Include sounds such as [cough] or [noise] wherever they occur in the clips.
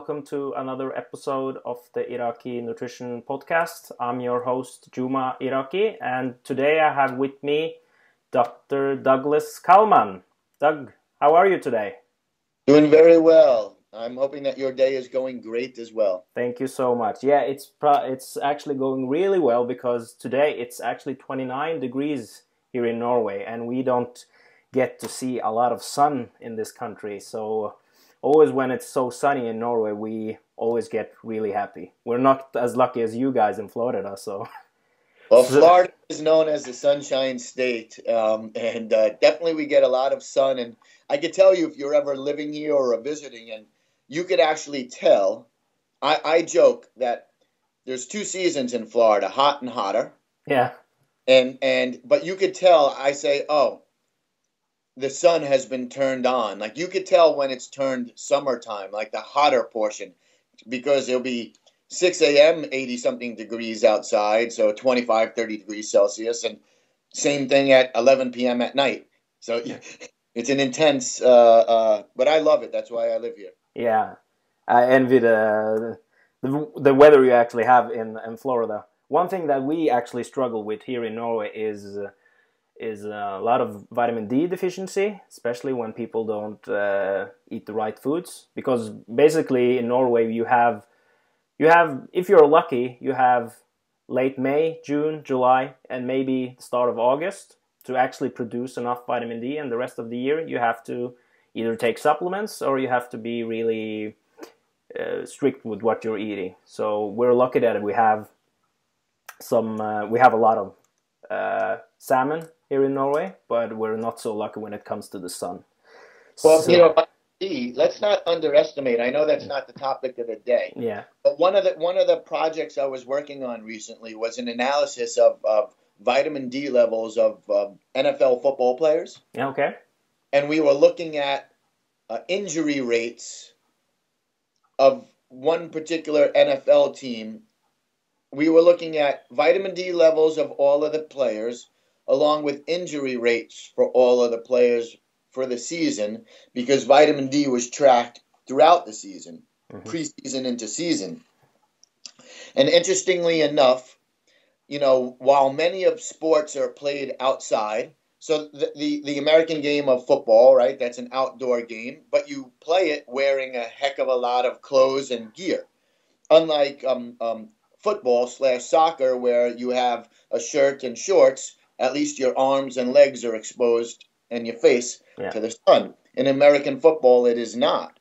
Welcome to another episode of the Iraqi Nutrition Podcast. I'm your host Juma Iraqi, and today I have with me Dr. Douglas Kalman. Doug, how are you today? Doing very well. I'm hoping that your day is going great as well. Thank you so much. Yeah, it's it's actually going really well because today it's actually 29 degrees here in Norway, and we don't get to see a lot of sun in this country. So always when it's so sunny in Norway, we always get really happy. We're not as lucky as you guys in Florida, so. Well, Florida is known as the Sunshine State, um, and uh, definitely we get a lot of sun. And I could tell you if you're ever living here or visiting, and you could actually tell. I, I joke that there's two seasons in Florida, hot and hotter. Yeah. And and but you could tell. I say, oh, the sun has been turned on. Like you could tell when it's turned summertime, like the hotter portion, because it'll be 6 a.m., 80 something degrees outside, so 25, 30 degrees Celsius, and same thing at 11 p.m. at night. So [laughs] it's an intense, uh, uh, but I love it. That's why I live here. Yeah, I envy the, the, the weather you actually have in, in Florida. One thing that we actually struggle with here in Norway is. Uh, is a lot of vitamin D deficiency, especially when people don't uh, eat the right foods. Because basically in Norway you have you have if you're lucky you have late May, June, July, and maybe the start of August to actually produce enough vitamin D. And the rest of the year you have to either take supplements or you have to be really uh, strict with what you're eating. So we're lucky that we have some uh, we have a lot of uh, salmon here in Norway, but we're not so lucky when it comes to the sun. Well, so, you know, let's not underestimate. I know that's not the topic of the day. Yeah. But one of the one of the projects I was working on recently was an analysis of, of vitamin D levels of uh, NFL football players. Okay. And we were looking at uh, injury rates of one particular NFL team. We were looking at vitamin D levels of all of the players along with injury rates for all of the players for the season because vitamin D was tracked throughout the season, mm-hmm. preseason into season. And interestingly enough, you know, while many of sports are played outside, so the, the, the American game of football, right? That's an outdoor game, but you play it wearing a heck of a lot of clothes and gear. Unlike um, um, football slash soccer, where you have a shirt and shorts, at least your arms and legs are exposed and your face yeah. to the sun. In American football, it is not.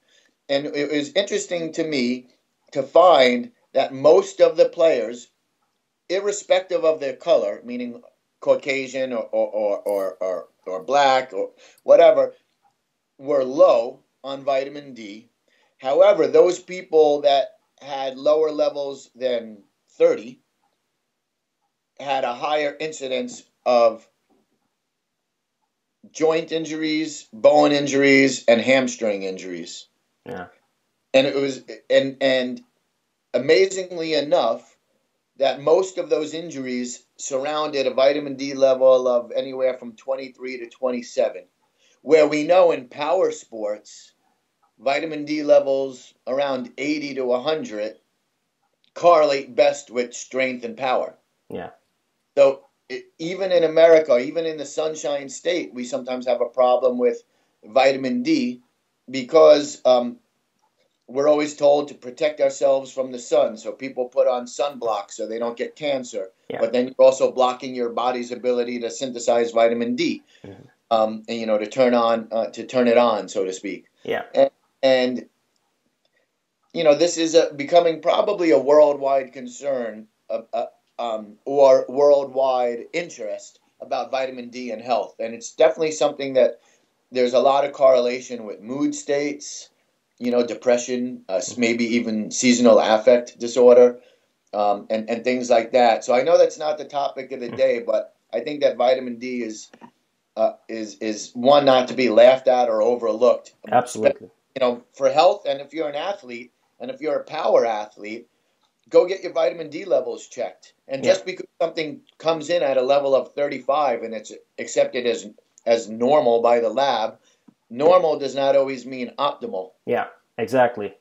And it was interesting to me to find that most of the players, irrespective of their color, meaning Caucasian or, or, or, or, or black or whatever, were low on vitamin D. However, those people that had lower levels than 30 had a higher incidence of joint injuries, bone injuries, and hamstring injuries. Yeah. And it was and and amazingly enough, that most of those injuries surrounded a vitamin D level of anywhere from 23 to 27. Where we know in power sports, vitamin D levels around 80 to 100 correlate best with strength and power. Yeah. So even in America, even in the Sunshine State, we sometimes have a problem with vitamin D because um, we're always told to protect ourselves from the sun. So people put on sunblock so they don't get cancer. Yeah. But then you're also blocking your body's ability to synthesize vitamin D, mm-hmm. um, and you know to turn on uh, to turn it on, so to speak. Yeah. And, and you know this is a, becoming probably a worldwide concern. Uh, uh, um, or worldwide interest about vitamin D and health. And it's definitely something that there's a lot of correlation with mood states, you know, depression, uh, maybe even seasonal affect disorder, um, and, and things like that. So I know that's not the topic of the day, but I think that vitamin D is uh, is is one not to be laughed at or overlooked. Absolutely. You know, for health, and if you're an athlete, and if you're a power athlete, go get your vitamin D levels checked. And just because something comes in at a level of 35 and it's accepted as as normal by the lab, normal does not always mean optimal. Yeah, Exactly.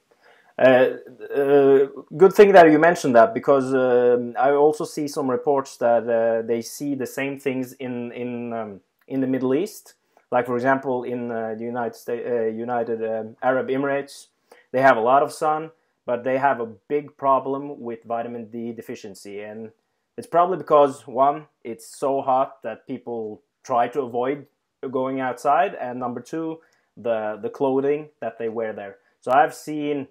Uh, uh, good thing that you mentioned that because um, I also see some reports that uh, they see the same things in in um, in the Middle East. Like for example, in uh, the United States, uh, United um, Arab Emirates, they have a lot of sun, but they have a big problem with vitamin D deficiency, and it's probably because one, it's so hot that people try to avoid going outside, and number two, the the clothing that they wear there. So I've seen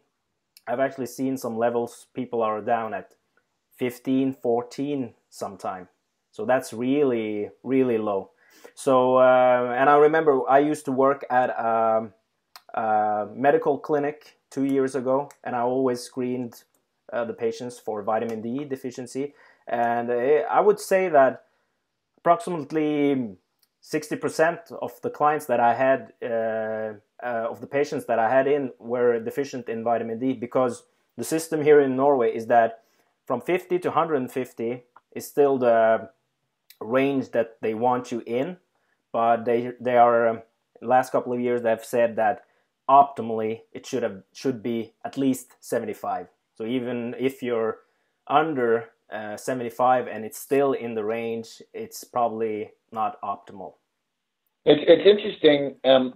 I've actually seen some levels people are down at 15, 14 sometime. So that's really, really low. So, uh, and I remember I used to work at a, medical clinic two years ago, and I always screened uh, the patients for vitamin D deficiency. And uh, I would say that approximately 60% of the clients that I had, uh, uh, of the patients that I had in, were deficient in vitamin D because the system here in Norway is that from 50 to 150 is still the range that they want you in, but they they are um, last couple of years they've said that optimally it should have should be at least 75. So even if you're under uh, 75 and it's still in the range, it's probably not optimal. It's, it's interesting. Um,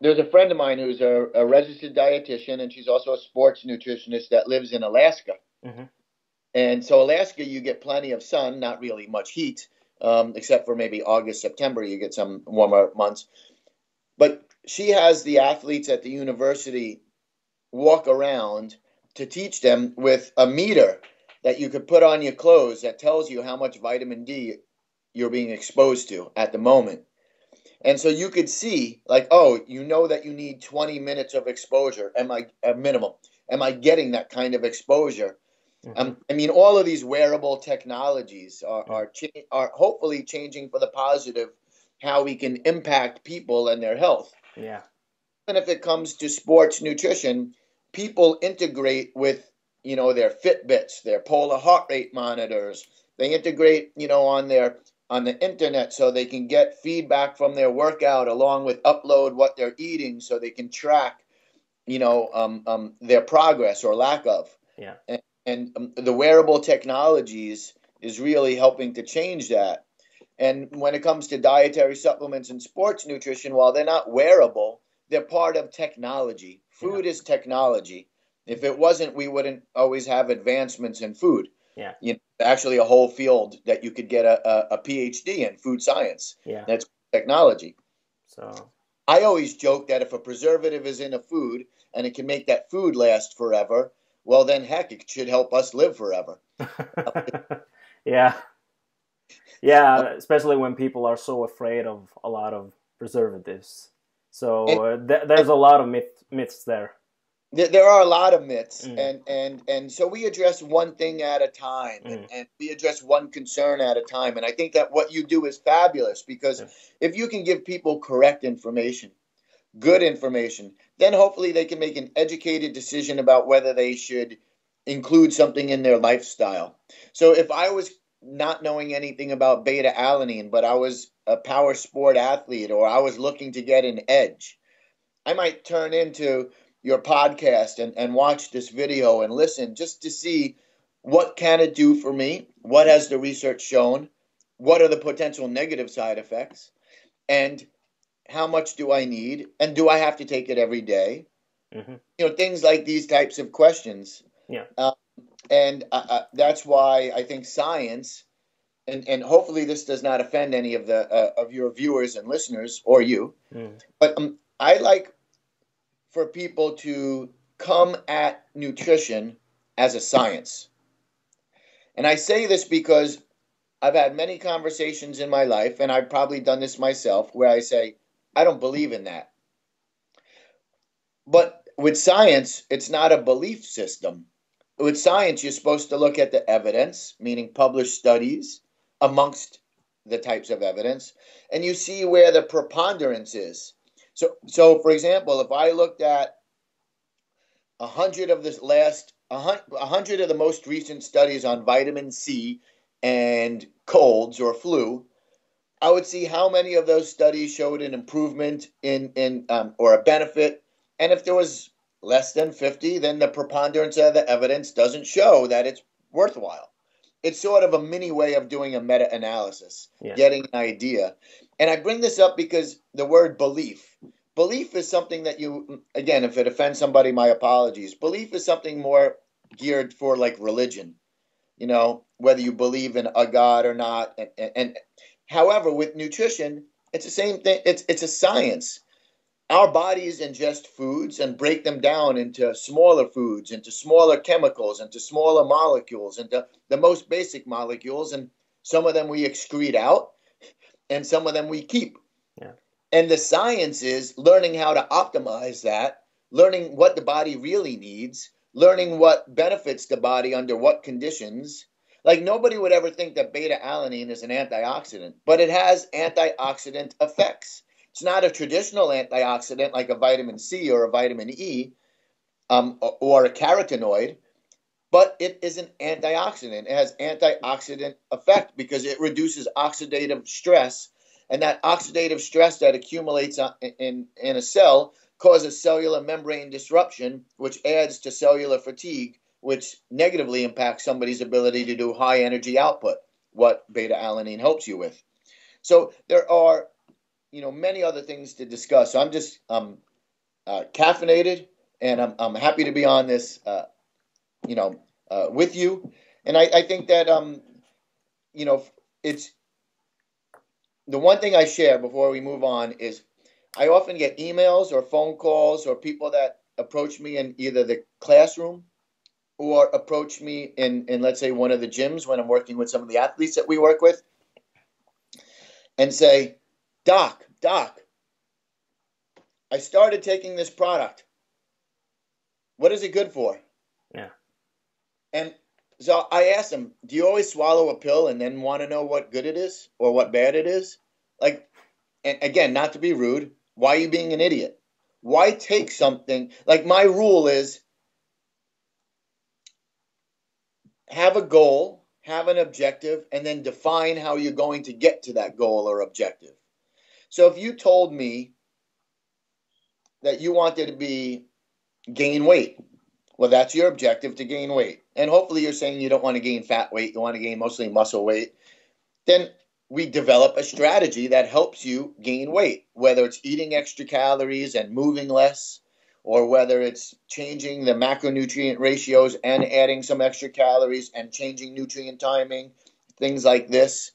there's a friend of mine who's a, a, registered dietitian, and she's also a sports nutritionist that lives in Alaska. Mm-hmm. And so, Alaska, you get plenty of sun, not really much heat, um, except for maybe August, September, you get some warmer months. But she has the athletes at the university walk around to teach them with a meter that you could put on your clothes that tells you how much vitamin D you're being exposed to at the moment. And so you could see, like, oh, you know that you need 20 minutes of exposure. Am I a minimum? Am I getting that kind of exposure? Mm-hmm. Um, I mean, all of these wearable technologies are are, cha- are hopefully changing for the positive how we can impact people and their health. Yeah. And if it comes to sports nutrition, people integrate with you know their Fitbits, their polar heart rate monitors. They integrate, you know, on their on the internet so they can get feedback from their workout along with upload what they're eating so they can track you know um, um, their progress or lack of yeah and, and um, the wearable technologies is really helping to change that and when it comes to dietary supplements and sports nutrition while they're not wearable they're part of technology food yeah. is technology if it wasn't we wouldn't always have advancements in food yeah you know, actually a whole field that you could get a, a, a PhD in food science. Yeah. That's technology. So I always joke that if a preservative is in a food and it can make that food last forever, well then heck, it should help us live forever. [laughs] yeah. Yeah, especially when people are so afraid of a lot of preservatives. So uh, th- there's a lot of myth- myths there there are a lot of myths mm. and and and so we address one thing at a time mm. and, and, we address one concern at a time and i think that what you do is fabulous because yeah. if you can give people correct information good information then hopefully they can make an educated decision about whether they should include something in their lifestyle so if i was not knowing anything about beta alanine but i was a power sport athlete or i was looking to get an edge. I might turn into your podcast and, and watch this video and listen just to see what can it do for me? What has the research shown? What are the potential negative side effects? And how much do i need? And do i have to take it every day? Mm-hmm. you know things like these types of questions. Yeah. Uh, and uh, uh, that's why i think science and, and hopefully this does not offend any of the uh, of your viewers and listeners or you mm. but um, i like for people to come at nutrition as a science. And I say this because I've had many conversations in my life, and I've probably done this myself, where I say, I don't believe in that. But with science, it's not a belief system. With science, you're supposed to look at the evidence, meaning published studies amongst the types of evidence, and you see where the preponderance is. So, so for example, if I looked at a hundred of this last, a hundred of the most recent studies on vitamin C and colds or flu, I would see how many of those studies showed an improvement in in um, or a benefit, and if there was less than 50, then the preponderance of the evidence doesn't show that it's worthwhile. It's sort of a mini way of doing a meta analysis, Yeah. getting an idea. And I bring this up because the word belief. Belief is something that you, again, if it offends somebody, my apologies. Belief is something more geared for like religion, you know, whether you believe in a God or not. And, and, and however, with nutrition, it's the same thing. It's it's a science. Our bodies ingest foods and break them down into smaller foods, into smaller chemicals, into smaller molecules, into the most basic molecules, and some of them we excrete out, and some of them we keep. Yeah. And the science is learning how to optimize that, learning what the body really needs, learning what benefits the body under what conditions. Like nobody would ever think that beta alanine is an antioxidant, but it has antioxidant effects. It's not a traditional antioxidant like a vitamin C or a vitamin E um, or, a carotenoid, but it is an antioxidant. It has antioxidant effect because it reduces oxidative stress, and that oxidative stress that accumulates on- in, in a cell causes cellular membrane disruption, which adds to cellular fatigue, which negatively impacts somebody's ability to do high energy output, what beta alanine helps you with. So there are, you know, many other things to discuss. So I'm just um, uh, caffeinated, and I'm, I'm happy to be on this, uh, you know, uh, with you. And I, I think that, um, you know, it's the one thing I share before we move on is I often get emails or phone calls or people that approach me in either the classroom or approach me in, in let's say one of the gyms when I'm working with some of the athletes that we work with and say, Doc, Doc, I started taking this product. What is it good for? Yeah. And so I asked him, Do you always swallow a pill and then want to know what good it is or what bad it is? Like, and again, not to be rude, why are you being an idiot? Why take something? Like, my rule is have a goal, have an objective, and then define how you're going to get to that goal or objective. So if you told me that you wanted to be gain weight, well, that's your objective to gain weight. And hopefully you're saying you don't want to gain fat weight, you want to gain mostly muscle weight. Then we develop a strategy that helps you gain weight, whether it's eating extra calories and moving less, or whether it's changing the macronutrient ratios and adding some extra calories and changing nutrient timing, things like this.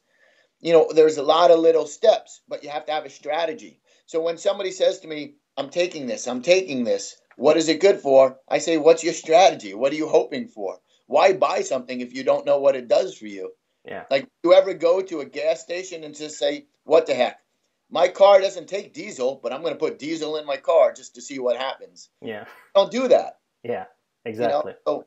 You know, there's a lot of little steps, but you have to have a strategy. So when somebody says to me, I'm taking this, I'm taking this, what is it good for? I say, What's your strategy? What are you hoping for? Why buy something if you don't know what it does for you? Yeah. Like, do you ever go to a gas station and just say, What the heck? My car doesn't take diesel, but I'm going to put diesel in my car just to see what happens. Yeah. Don't do that. Yeah. You Exactly. know?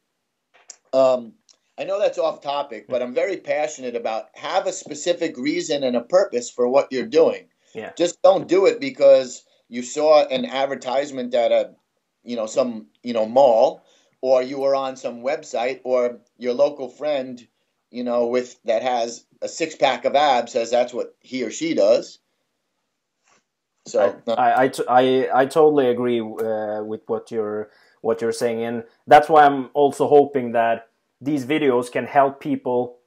So, um, I know that's off topic, but I'm very passionate about have a specific reason and a purpose for what you're doing. Yeah. Just don't do it because you saw an advertisement at a, you know, some, you know, mall, or you were on some website, or your local friend, you know, with that has a six pack of abs says that's what he or she does. So I, I, t- I, I totally agree uh, with what you're what you're saying, and that's why I'm also hoping that these videos can help people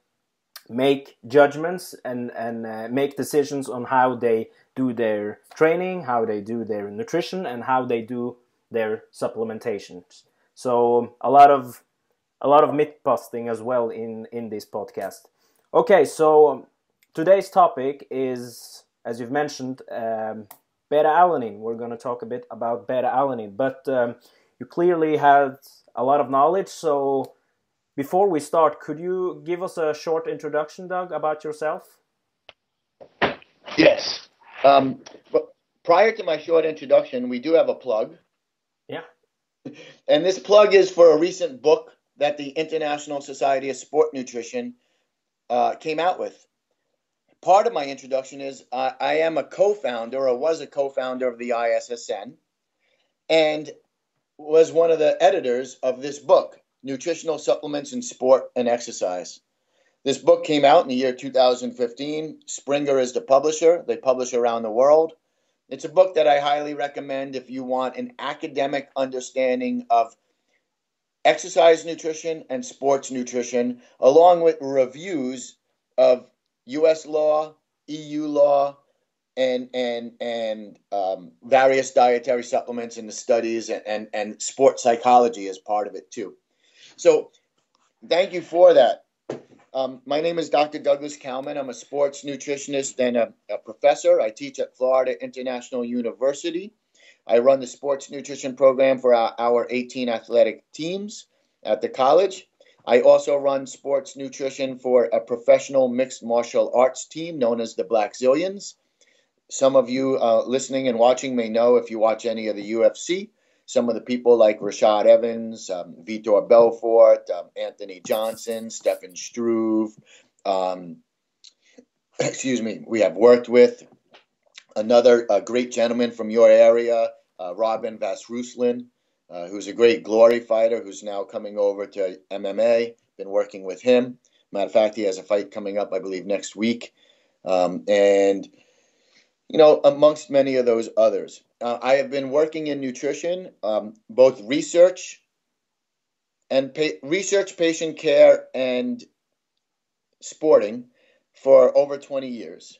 make judgments and and uh, make decisions on how they do their training, how they do their nutrition, and how they do their supplementations. So a lot of a lot of myth busting as well in in this podcast. Okay, so um, today's topic is, as you've mentioned, um, beta alanine. We're going to talk a bit about beta alanine, but um, you clearly had a lot of knowledge. So before we start, could you give us a short introduction, Doug, about yourself? Yes. Um, prior to my short introduction, we do have a plug. Yeah. [laughs] And this plug is for a recent book that the International Society of Sport Nutrition uh, came out with. Part of my introduction is uh, I am a co founder or was a co founder of the ISSN and was one of the editors of this book, Nutritional Supplements in Sport and Exercise. This book came out in the year 2015. Springer is the publisher. They publish around the world. It's a book that I highly recommend if you want an academic understanding of exercise nutrition and sports nutrition, along with reviews of U.S. law, EU law, and and and um, various dietary supplements and the studies and, and and sports psychology as part of it too. So, thank you for that. Um, my name is Dr. Douglas Kalman. I'm a sports nutritionist and a, a, professor. I teach at Florida International University. I run the sports nutrition program for our, our 18 athletic teams at the college. I also run sports nutrition for a professional mixed martial arts team known as the Black Blackzilians. Some of you uh, listening and watching may know if you watch any of the UFC some of the people like Rashad Evans, um, Vitor Belfort, um, Anthony Johnson, Stefan Struve. Um, [clears throat] excuse me, we have worked with another great gentleman from your area, uh, Robin van Roosmalen, uh, who's a great glory fighter who's now coming over to MMA. Been working with him. Matter of fact, he has a fight coming up, I believe, next week. Um, and you know, amongst many of those others. Uh, I have been working in nutrition, um, both research and pa- research, patient care, and sporting for over 20 years.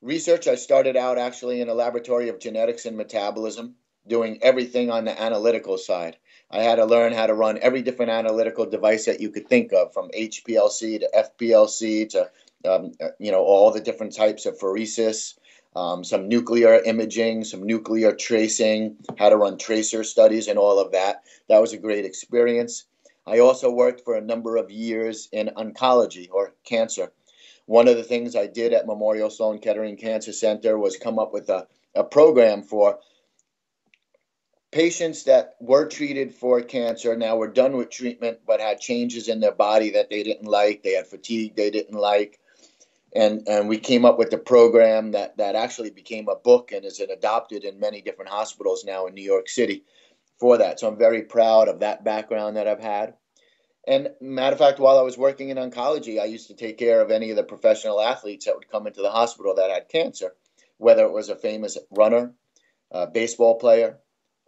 Research, I started out actually in a laboratory of genetics and metabolism, doing everything on the analytical side. I had to learn how to run every different analytical device that you could think of, from HPLC to FPLC to um, uh, you know all the different types of pheresis um, some nuclear imaging, some nuclear tracing, how to run tracer studies, and all of that. That was a great experience. I also worked for a number of years in oncology or cancer. One of the things I did at Memorial Sloan Kettering Cancer Center was come up with a, a program for patients that were treated for cancer now were done with treatment but had changes in their body that they didn't like they had fatigue they didn't like and and we came up with a program that that actually became a book and is adopted in many different hospitals now in New York City for that. So I'm very proud of that background that I've had. And matter of fact, while I was working in oncology, I used to take care of any of the professional athletes that would come into the hospital that had cancer, whether it was a famous runner, baseball player,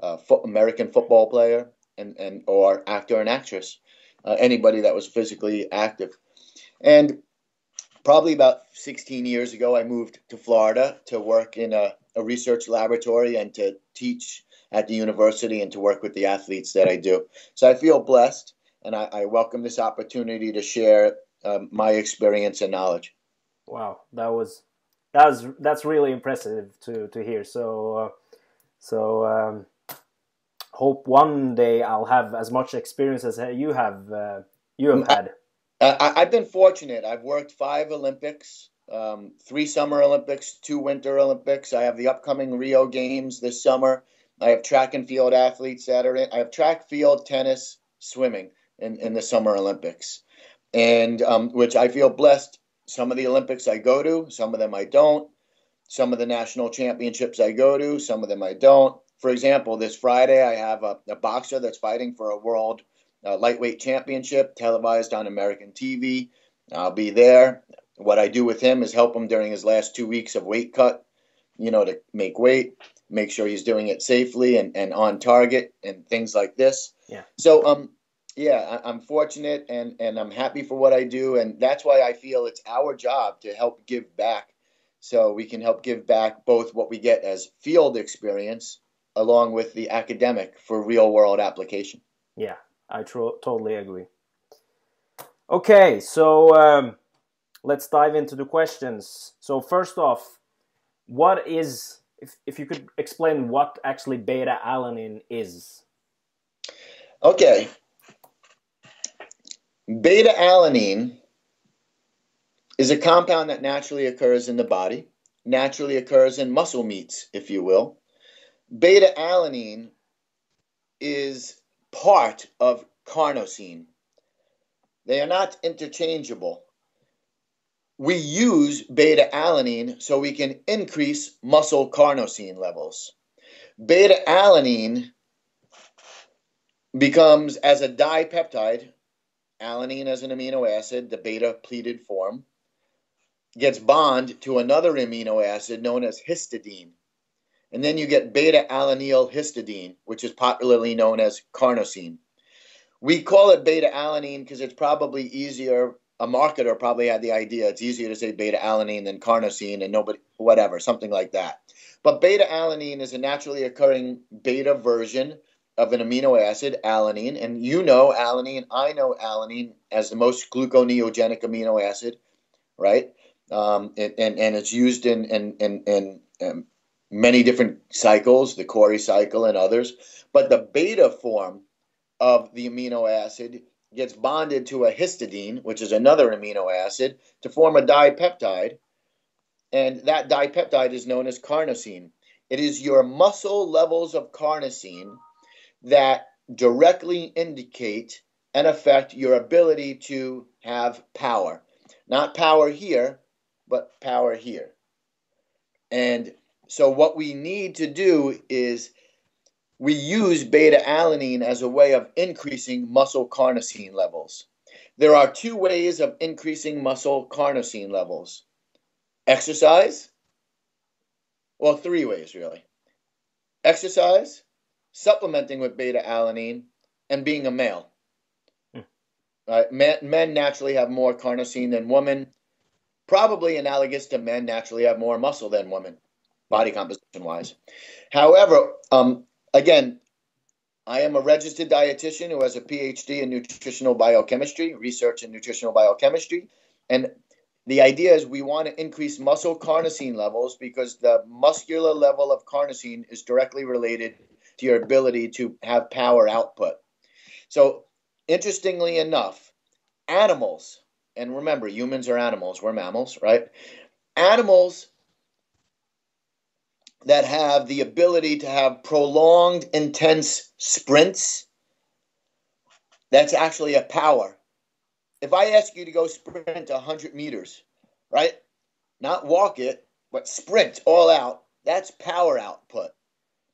fo- American football player, and, and or actor and actress, uh, anybody that was physically active. And probably about 16 years ago, I moved to Florida to work in a, a, research laboratory and to teach at the university and to work with the athletes that I do. So I feel blessed and I, I welcome this opportunity to share um, my experience and knowledge. Wow, that was that's that's really impressive to to hear. So uh, so um, hope one day I'll have as much experience as you have uh, you have had. Uh, I, have been fortunate. I've worked five Olympics, um, three Summer Olympics, two Winter Olympics. I have the upcoming Rio Games this summer. I have track and field athletes that are in. I have track, field, tennis, swimming in, in the Summer Olympics, and um, which I feel blessed. Some of the Olympics I go to, some of them I don't. Some of the national championships I go to, some of them I don't. For example, this Friday I have a, a boxer that's fighting for a world uh, lightweight championship televised on American TV. I'll be there. What I do with him is help him during his last two weeks of weight cut, you know, to make weight, make sure he's doing it safely and, and on target and things like this. Yeah. So, um, yeah, I, am fortunate and, and I'm happy for what I do. And that's why I feel it's our job to help give back. So we can help give back both what we get as field experience along with the academic for real world application. Yeah, I tro- totally agree. Okay, so um, let's dive into the questions. So first off, what is if if you could explain what actually beta alanine is? Okay. Beta alanine is a compound that naturally occurs in the body, naturally occurs in muscle meats, if you will. Beta alanine is part of carnosine. They are not interchangeable. We use beta alanine so we can increase muscle carnosine levels. Beta alanine becomes as a dipeptide, alanine as an amino acid, the beta pleated form, gets bond to another amino acid known as histidine. And then you get beta alanine histidine, which is popularly known as carnosine. We call it beta alanine because it's probably easier. A marketer probably had the idea it's easier to say beta alanine than carnosine, and nobody, whatever, something like that. But beta alanine is a naturally occurring beta version of an amino acid, alanine, and you know alanine, I know alanine as the most gluconeogenic amino acid, right? Um, and, and, and it's used in, in, in, in um, many different cycles, the Cori cycle and others. But the beta form of the amino acid gets bonded to a histidine, which is another amino acid, to form a dipeptide. And that dipeptide is known as carnosine. It is your muscle levels of carnosine that directly indicate and affect your ability to have power. Not power here, but power here. And so, what we need to do is we use beta alanine as a way of increasing muscle carnosine levels. There are two ways of increasing muscle carnosine levels exercise, well, three ways really exercise, supplementing with beta alanine, and being a male. Hmm. Right? Men, men naturally have more carnosine than women, probably analogous to men naturally have more muscle than women, body composition wise. However, um, again, I am a registered dietitian who has a PhD in nutritional biochemistry, research in nutritional biochemistry. And the idea is we want to increase muscle carnosine levels because the muscular level of carnosine is directly related to your ability to have power output. So, interestingly enough, animals, and remember, humans are animals, we're mammals, right? Animals that have the ability to have prolonged, intense sprints, that's actually a power. If I ask you to go sprint 100 meters, right? Not walk it, but sprint all out, that's power output.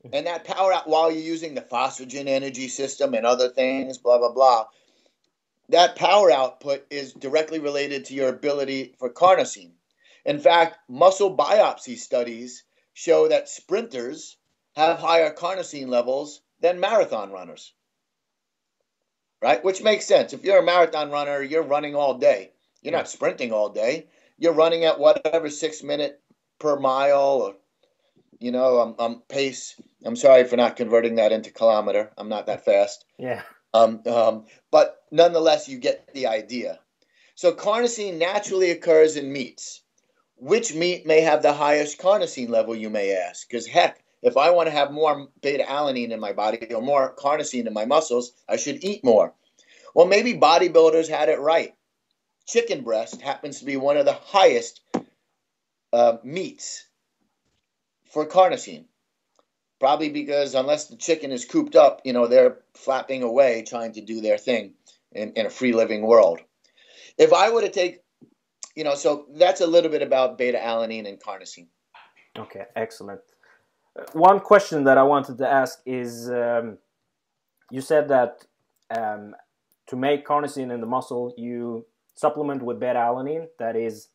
Mm-hmm. And that power out while you're using the phosphagen energy system and other things, blah, blah, blah, that power output is directly related to your ability for carnosine. In fact, muscle biopsy studies show that sprinters have higher carnosine levels than marathon runners. Right? Which makes sense. If you're a marathon runner, you're running all day. You're not sprinting all day. You're running at whatever six minute per mile or, you know, um, um, pace. I'm sorry for not converting that into kilometer. I'm not that fast. Yeah. Um, um, but nonetheless, you get the idea. So carnosine naturally occurs in meats. Which meat may have the highest carnosine level, you may ask? Because heck, if I want to have more beta alanine in my body or more carnosine in my muscles, I should eat more. Well, maybe bodybuilders had it right. Chicken breast happens to be one of the highest uh, meats for carnosine. Probably because unless the chicken is cooped up, you know, they're flapping away trying to do their thing in, in a free living world. If I were to take you know, so that's a little bit about beta alanine and carnosine. Okay, excellent. Uh, one question that I wanted to ask is um, you said that um, to make carnosine in the muscle, you supplement with beta alanine, that is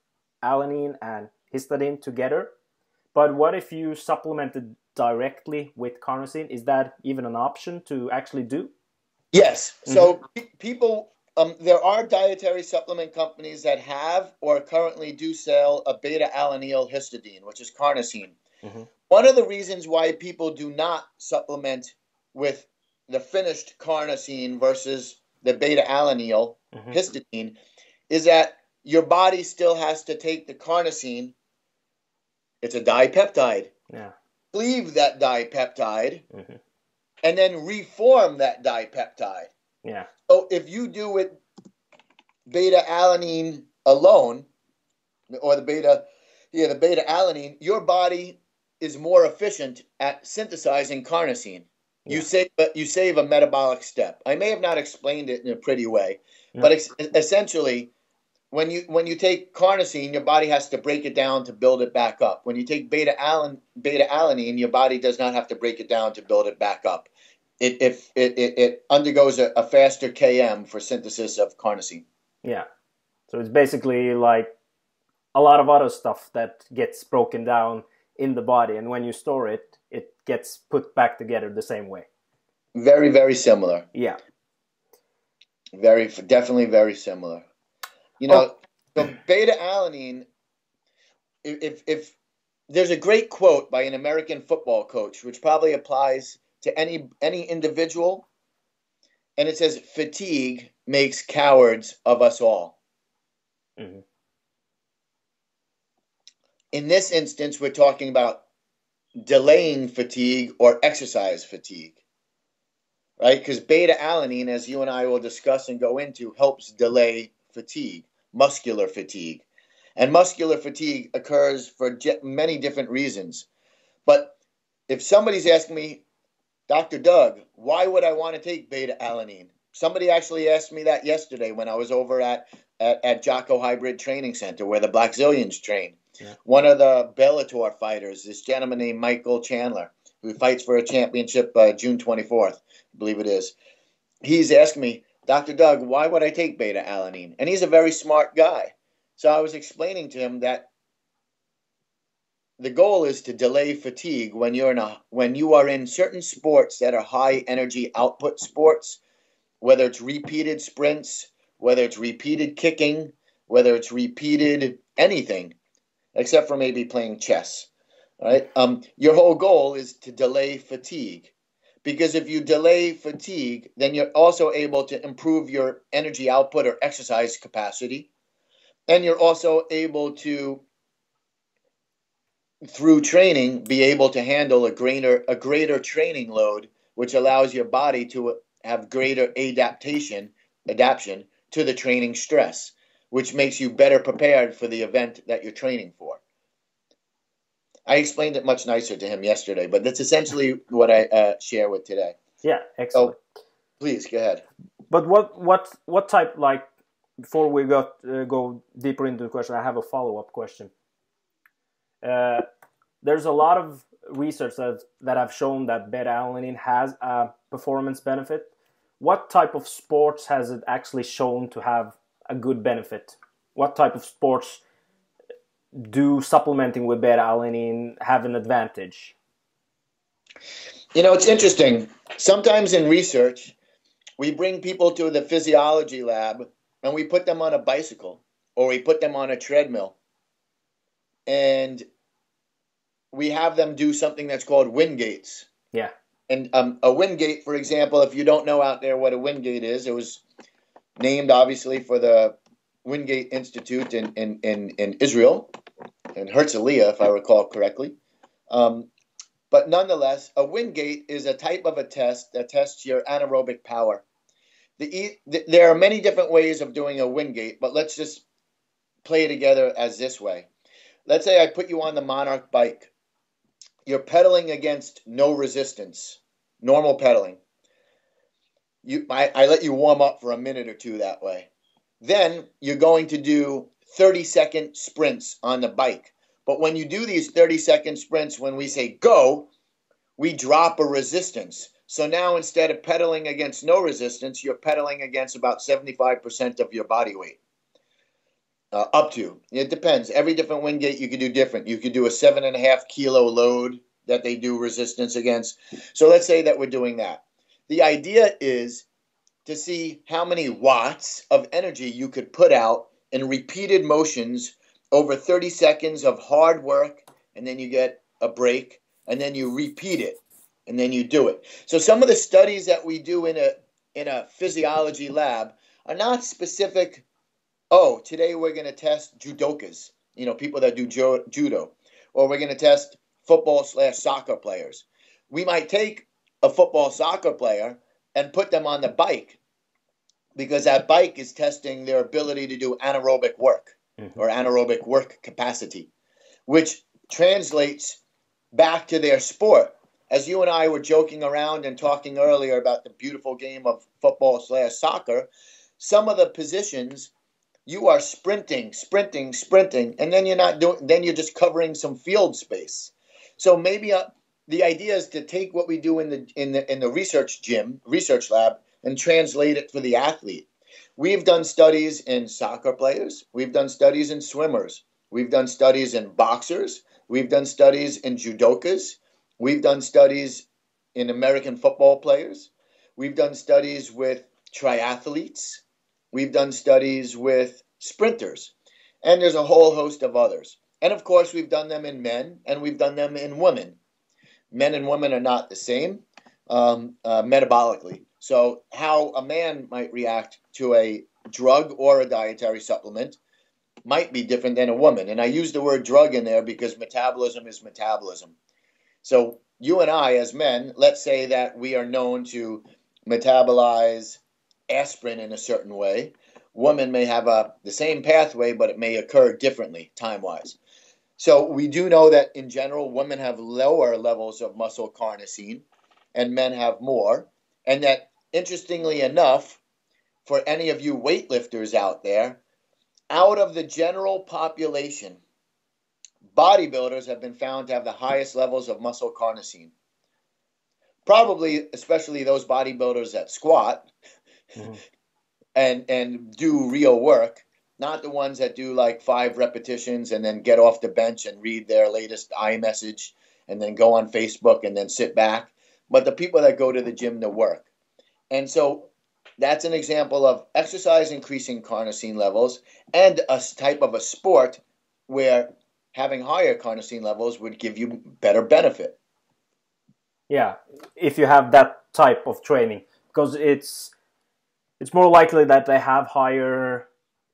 alanine and histidine together. But what if you supplemented directly with carnosine? Is that even an option to actually do? Yes. So mm-hmm. people um, there are dietary supplement companies that have or currently do sell a beta alanine histidine, which is carnosine. Mm-hmm. One of the reasons why people do not supplement with the finished carnosine versus the beta alanine mm-hmm. histidine is that your body still has to take the carnosine. It's a dipeptide. Yeah. Cleave that dipeptide, mm-hmm. and then reform that dipeptide. Yeah. So if you do it beta alanine alone, or the beta, yeah, the beta alanine, your body is more efficient at synthesizing carnosine. Yeah. You save, you save a metabolic step. I may have not explained it in a pretty way, yeah. but ex- essentially, when you when you take carnosine, your body has to break it down to build it back up. When you take beta alan beta alanine, your body does not have to break it down to build it back up it it, it, it undergoes a, a faster KM for synthesis of carnosine. Yeah, so it's basically like a lot of other stuff that gets broken down in the body, and when you store it, it gets put back together the same way. Very, very similar. Yeah. Very, definitely very similar. You know, oh. the beta alanine. If if there's a great quote by an American football coach, which probably applies to any any individual, and it says, "Fatigue makes cowards of us all." Mm-hmm. In this instance, we're talking about delaying fatigue or exercise fatigue, right? Because beta alanine, as you and I will discuss and go into, helps delay fatigue, muscular fatigue. And muscular fatigue occurs for many different reasons. But if somebody's asking me, Dr. Doug, why would I want to take beta alanine? Somebody actually asked me that yesterday when I was over at, at, at Jaco Hybrid Training Center where the Black Blackzilians train. Yeah. One of the Bellator fighters, this gentleman named Michael Chandler, who fights for a championship uh, June 24th, I believe it is. He's asking me, Dr. Doug, why would I take beta alanine? And he's a very smart guy. So I was explaining to him that the goal is to delay fatigue when you're in a when you are in certain sports that are high energy output sports, whether it's repeated sprints, whether it's repeated kicking, whether it's repeated anything except for maybe playing chess. Right? Um, your whole goal is to delay fatigue. Because if you delay fatigue, then you're also able to improve your energy output or exercise capacity. And you're also able to, through training, be able to handle a greater, a greater training load, which allows your body to have greater adaptation, adaptation to the training stress which makes you better prepared for the event that you're training for. I explained it much nicer to him yesterday, but that's essentially what I uh, share with today. Yeah, excellent. So, please go ahead. But what what what type like before we got uh, go deeper into the question, I have a follow up question. Uh, there's a lot of research that that have shown that beta alanine has a performance benefit. What type of sports has it actually shown to have a good benefit? What type of sports do supplementing with beta alanine have an advantage? You know, it's interesting. Sometimes in research, we bring people to the physiology lab and we put them on a bicycle or we put them on a treadmill and we have them do something that's called Wingates. Yeah. And um, a Wingate, for example, if you don't know out there what a Wingate is, it was named obviously for the Wingate Institute in, in, in, in Israel, in Herzliya, if I recall correctly. Um, but nonetheless, a Wingate is a type of a test that tests your anaerobic power. The, the, there are many different ways of doing a Wingate, but let's just play together as this way. Let's say I put you on the Monarch bike. You're pedaling against no resistance, normal pedaling you I, I let you warm up for a minute or two that way. Then you're going to do 30 second sprints on the bike. But when you do these 30 second sprints, when we say go, we drop a resistance. So now instead of pedaling against no resistance, you're pedaling against about 75% of your body weight. Uh, up to. It depends. Every different Wingate you could do different. You could do a seven and a half kilo load that they do resistance against. So let's say that we're doing that. The idea is to see how many watts of energy you could put out in repeated motions over 30 seconds of hard work, and then you get a break, and then you repeat it, and then you do it. So some of the studies that we do in a in a physiology lab are not specific. Oh, today we're going to test judokas, you know, people that do judo, or we're going to test football slash soccer players. We might take a football soccer player and put them on the bike because that bike is testing their ability to do anaerobic work mm-hmm. or anaerobic work capacity, which translates back to their sport. As you and I were joking around and talking earlier about the beautiful game of football slash soccer, some of the positions you are sprinting, sprinting, sprinting, and then you're not doing. Then you're just covering some field space. So maybe a, the idea is to take what we do in the in the in the research gym, research lab, and translate it for the athlete. We've done studies in soccer players, we've done studies in swimmers, we've done studies in boxers, we've done studies in judokas, We've done studies in American football players. We've done studies with triathletes. We've done studies with sprinters. And there's a whole host of others. And of course, we've done them in men and we've done them in women. Men and women are not the same um, uh, metabolically. So, how a man might react to a drug or a dietary supplement might be different than a woman. And I use the word drug in there because metabolism is metabolism. So, you and I, as men, let's say that we are known to metabolize aspirin in a certain way. Women may have a, the same pathway, but it may occur differently time wise. So, we do know that in general, women have lower levels of muscle carnosine and men have more. And that, interestingly enough, for any of you weightlifters out there, out of the general population, bodybuilders have been found to have the highest levels of muscle carnosine. Probably, especially those bodybuilders that squat mm-hmm. and and do real work, not the ones that do like five repetitions and then get off the bench and read their latest iMessage and then go on Facebook and then sit back, but the people that go to the gym to work. And so that's an example of exercise increasing carnosine levels and a type of a sport where having higher carnosine levels would give you better benefit. Yeah, if you have that type of training, because it's it's more likely that they have higher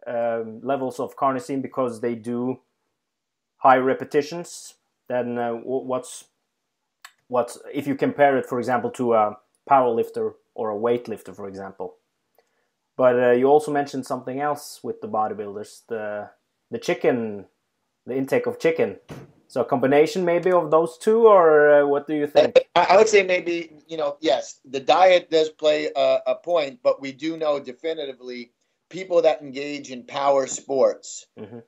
um, levels of carnosine because they do high repetitions than uh, what's what's if you compare it, for example, to a power lifter or a weightlifter, for example. But uh, you also mentioned something else with the bodybuilders, the the chicken, the intake of chicken. So a combination maybe of those two, or uh, what do you think? I would say maybe you know yes, the diet does play a, a, point, but we do know definitively people that engage in power sports. Mm-hmm.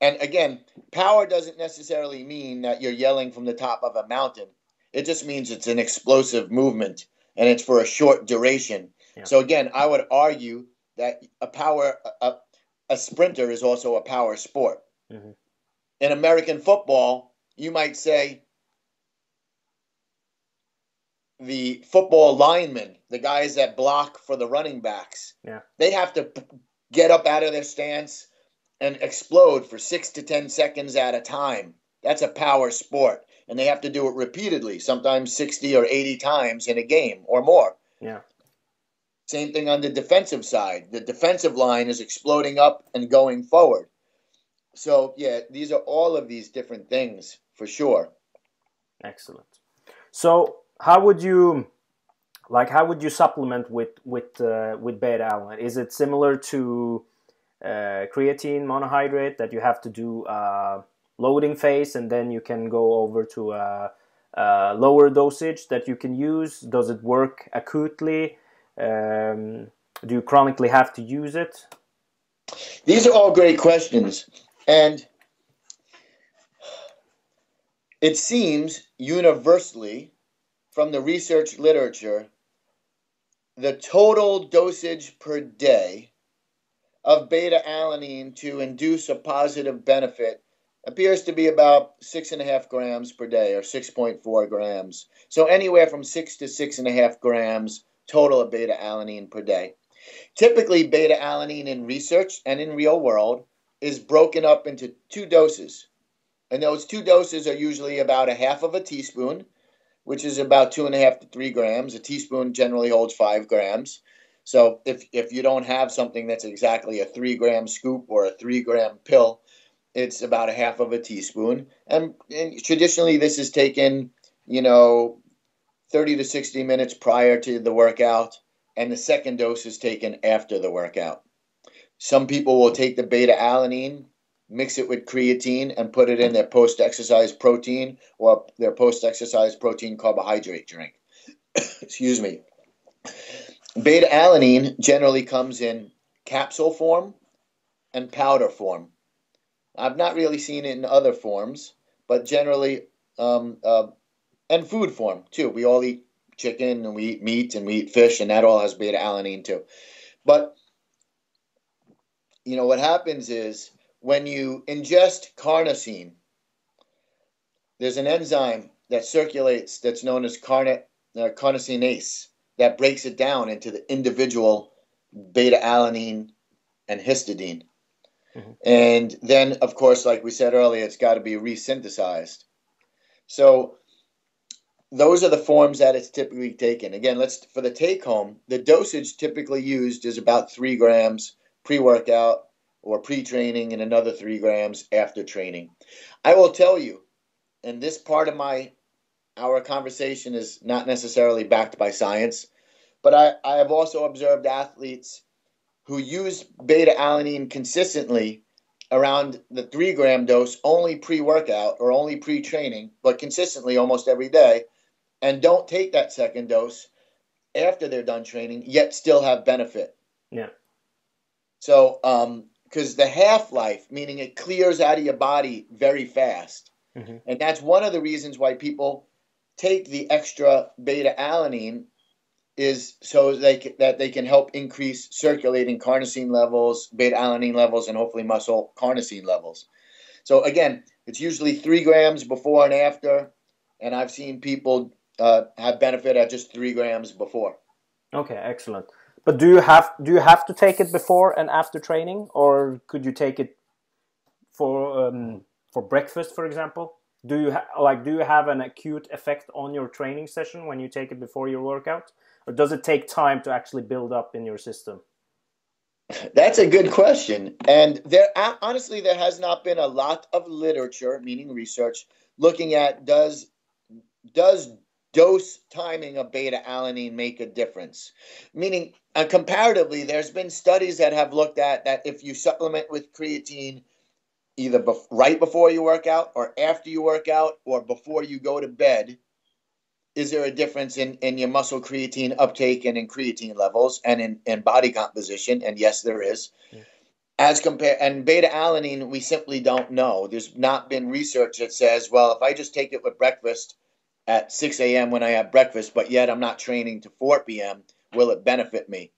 And again, power doesn't necessarily mean that you're yelling from the top of a mountain. It just means it's an explosive movement and it's for a short duration. Yeah. So again, I would argue that a power a, a sprinter is also a power sport. Mm-hmm. In American football, you might say the football linemen, the guys that block for the running backs, yeah. they have to get up out of their stance and explode for six to ten seconds at a time. That's a power sport and they have to do it repeatedly, sometimes 60 or 80 times in a game or more. Yeah. Same thing on the defensive side. The defensive line is exploding up and going forward. So, yeah, these are all of these different things for sure. Excellent. So, how would you like how would you supplement with with uh, with beta alanine? Is it similar to uh, creatine monohydrate that you have to do uh, loading phase and then you can go over to a, a lower dosage that you can use does it work acutely um, do you chronically have to use it these are all great questions and it seems universally from the research literature the total dosage per day of beta alanine to induce a positive benefit appears to be about six and a half grams per day or 6.4 grams. So anywhere from six to six and a half grams total of beta alanine per day. Typically, beta alanine in research and in real world is broken up into two doses. And those two doses are usually about a half of a teaspoon, which is about two and a half to three grams. A teaspoon generally holds five grams. So if, if you don't have something that's exactly a three gram scoop or a three gram pill, it's about a half of a teaspoon. And, and traditionally, this is taken, you know, 30 to 60 minutes prior to the workout, and the second dose is taken after the workout. Some people will take the beta alanine, mix it with creatine, and put it in their post exercise protein or their post exercise protein carbohydrate drink. [coughs] Excuse me. Beta alanine generally comes in capsule form and powder form. I've not really seen it in other forms, but generally, um, uh, and food form too. We all eat chicken and we eat meat and we eat fish, and that all has beta alanine too. But you know what happens is when you ingest carnosine, there's an enzyme that circulates that's known as carnit, uh, carnosinase that breaks it down into the individual beta alanine and histidine. Mm-hmm. And then, of course, like we said earlier, it's got to be resynthesized. So those are the forms that it's typically taken. Again, let's for the take home, the dosage typically used is about three grams pre workout or pre training, and another three grams after training. I will tell you, and this part of my our conversation is not necessarily backed by science, but I, I have also observed athletes who use beta alanine consistently around the three gram dose only pre workout or only pre training, but consistently almost every day, and don't take that second dose after they're done training, yet still have benefit. Yeah. So, because um, the half life, meaning it clears out of your body very fast, mm-hmm. and that's one of the reasons why people take the extra beta alanine is so they can, that they can help increase circulating carnosine levels, beta alanine levels, and hopefully muscle carnosine levels. So again, it's usually three grams before and after, and I've seen people uh, have benefit at just three grams before. Okay, excellent. But do you have do you have to take it before and after training, or could you take it for um, for breakfast, for example? Do you like do you have an acute effect on your training session when you take it before your workout? or does it take time to actually build up in your system? That's a good question. And there honestly there has not been a lot of literature, meaning research, looking at does does dose timing of beta alanine make a difference? Meaning uh, comparatively there's been studies that have looked at that if you supplement with creatine either bef- right before you work out or after you work out or before you go to bed, is there a difference in, in your muscle creatine uptake and in creatine levels and in, in body composition? And yes, there is. Yeah. As compared and beta alanine, we simply don't know. There's not been research that says, well, if I just take it with breakfast at 6 a.m. when I have breakfast, but yet I'm not training to 4 p.m., will it benefit me?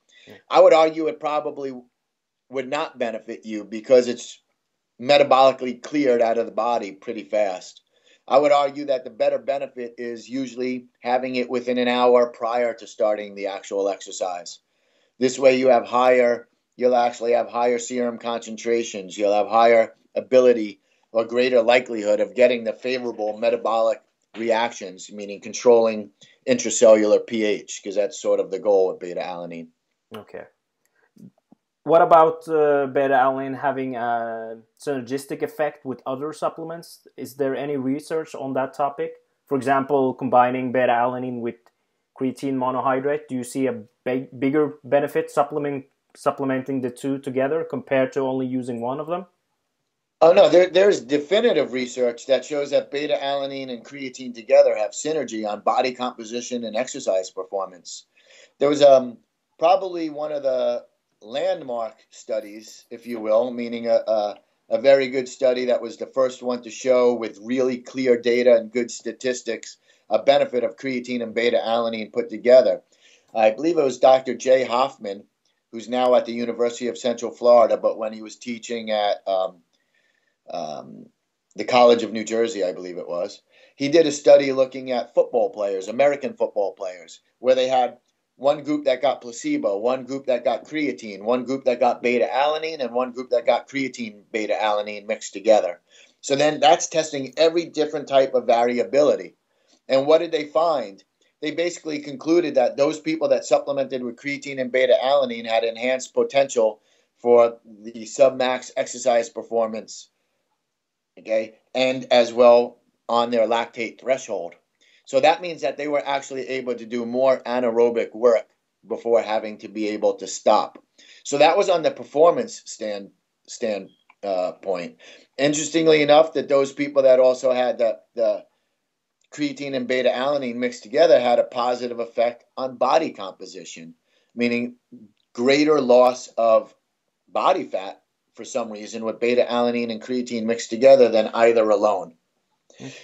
I would argue it probably would not benefit you because it's metabolically cleared out of the body pretty fast. I would argue that the better benefit is usually having it within an hour prior to starting the actual exercise. This way, you have higher, you'll actually have higher serum concentrations, you'll have higher ability or greater likelihood of getting the favorable metabolic reactions, meaning controlling intracellular pH, because that's sort of the goal with beta alanine. Okay what about uh, beta alanine having a synergistic effect with other supplements? Is there any research on that topic? For example, combining beta alanine with creatine monohydrate, do you see a big, bigger benefit supplement, supplementing the two together compared to only using one of them? Oh no, there, there's definitive research that shows that beta alanine and creatine together have synergy on body composition and exercise performance. There was um, probably one of the landmark studies, if you will, meaning a, a, a, very good study that was the first one to show with really clear data and good statistics a benefit of creatine and beta alanine put together. I believe it was Dr. Jay Hoffman, who's now at the University of Central Florida, but when he was teaching at um, um, the College of New Jersey, I believe it was, he did a study looking at football players, American football players, where they had one group that got placebo, one group that got creatine, one group that got beta alanine, and one group that got creatine beta alanine mixed together. So then that's testing every different type of variability. And what did they find? They basically concluded that those people that supplemented with creatine and beta alanine had enhanced potential for the submax exercise performance. Okay, and as well on their lactate threshold. So that means that they were actually able to do more anaerobic work before having to be able to stop. So that was on the performance stand stand uh, point. Interestingly enough, that those people that also had the, the creatine and beta alanine mixed together had a positive effect on body composition, meaning greater loss of body fat for some reason with beta alanine and creatine mixed together than either alone.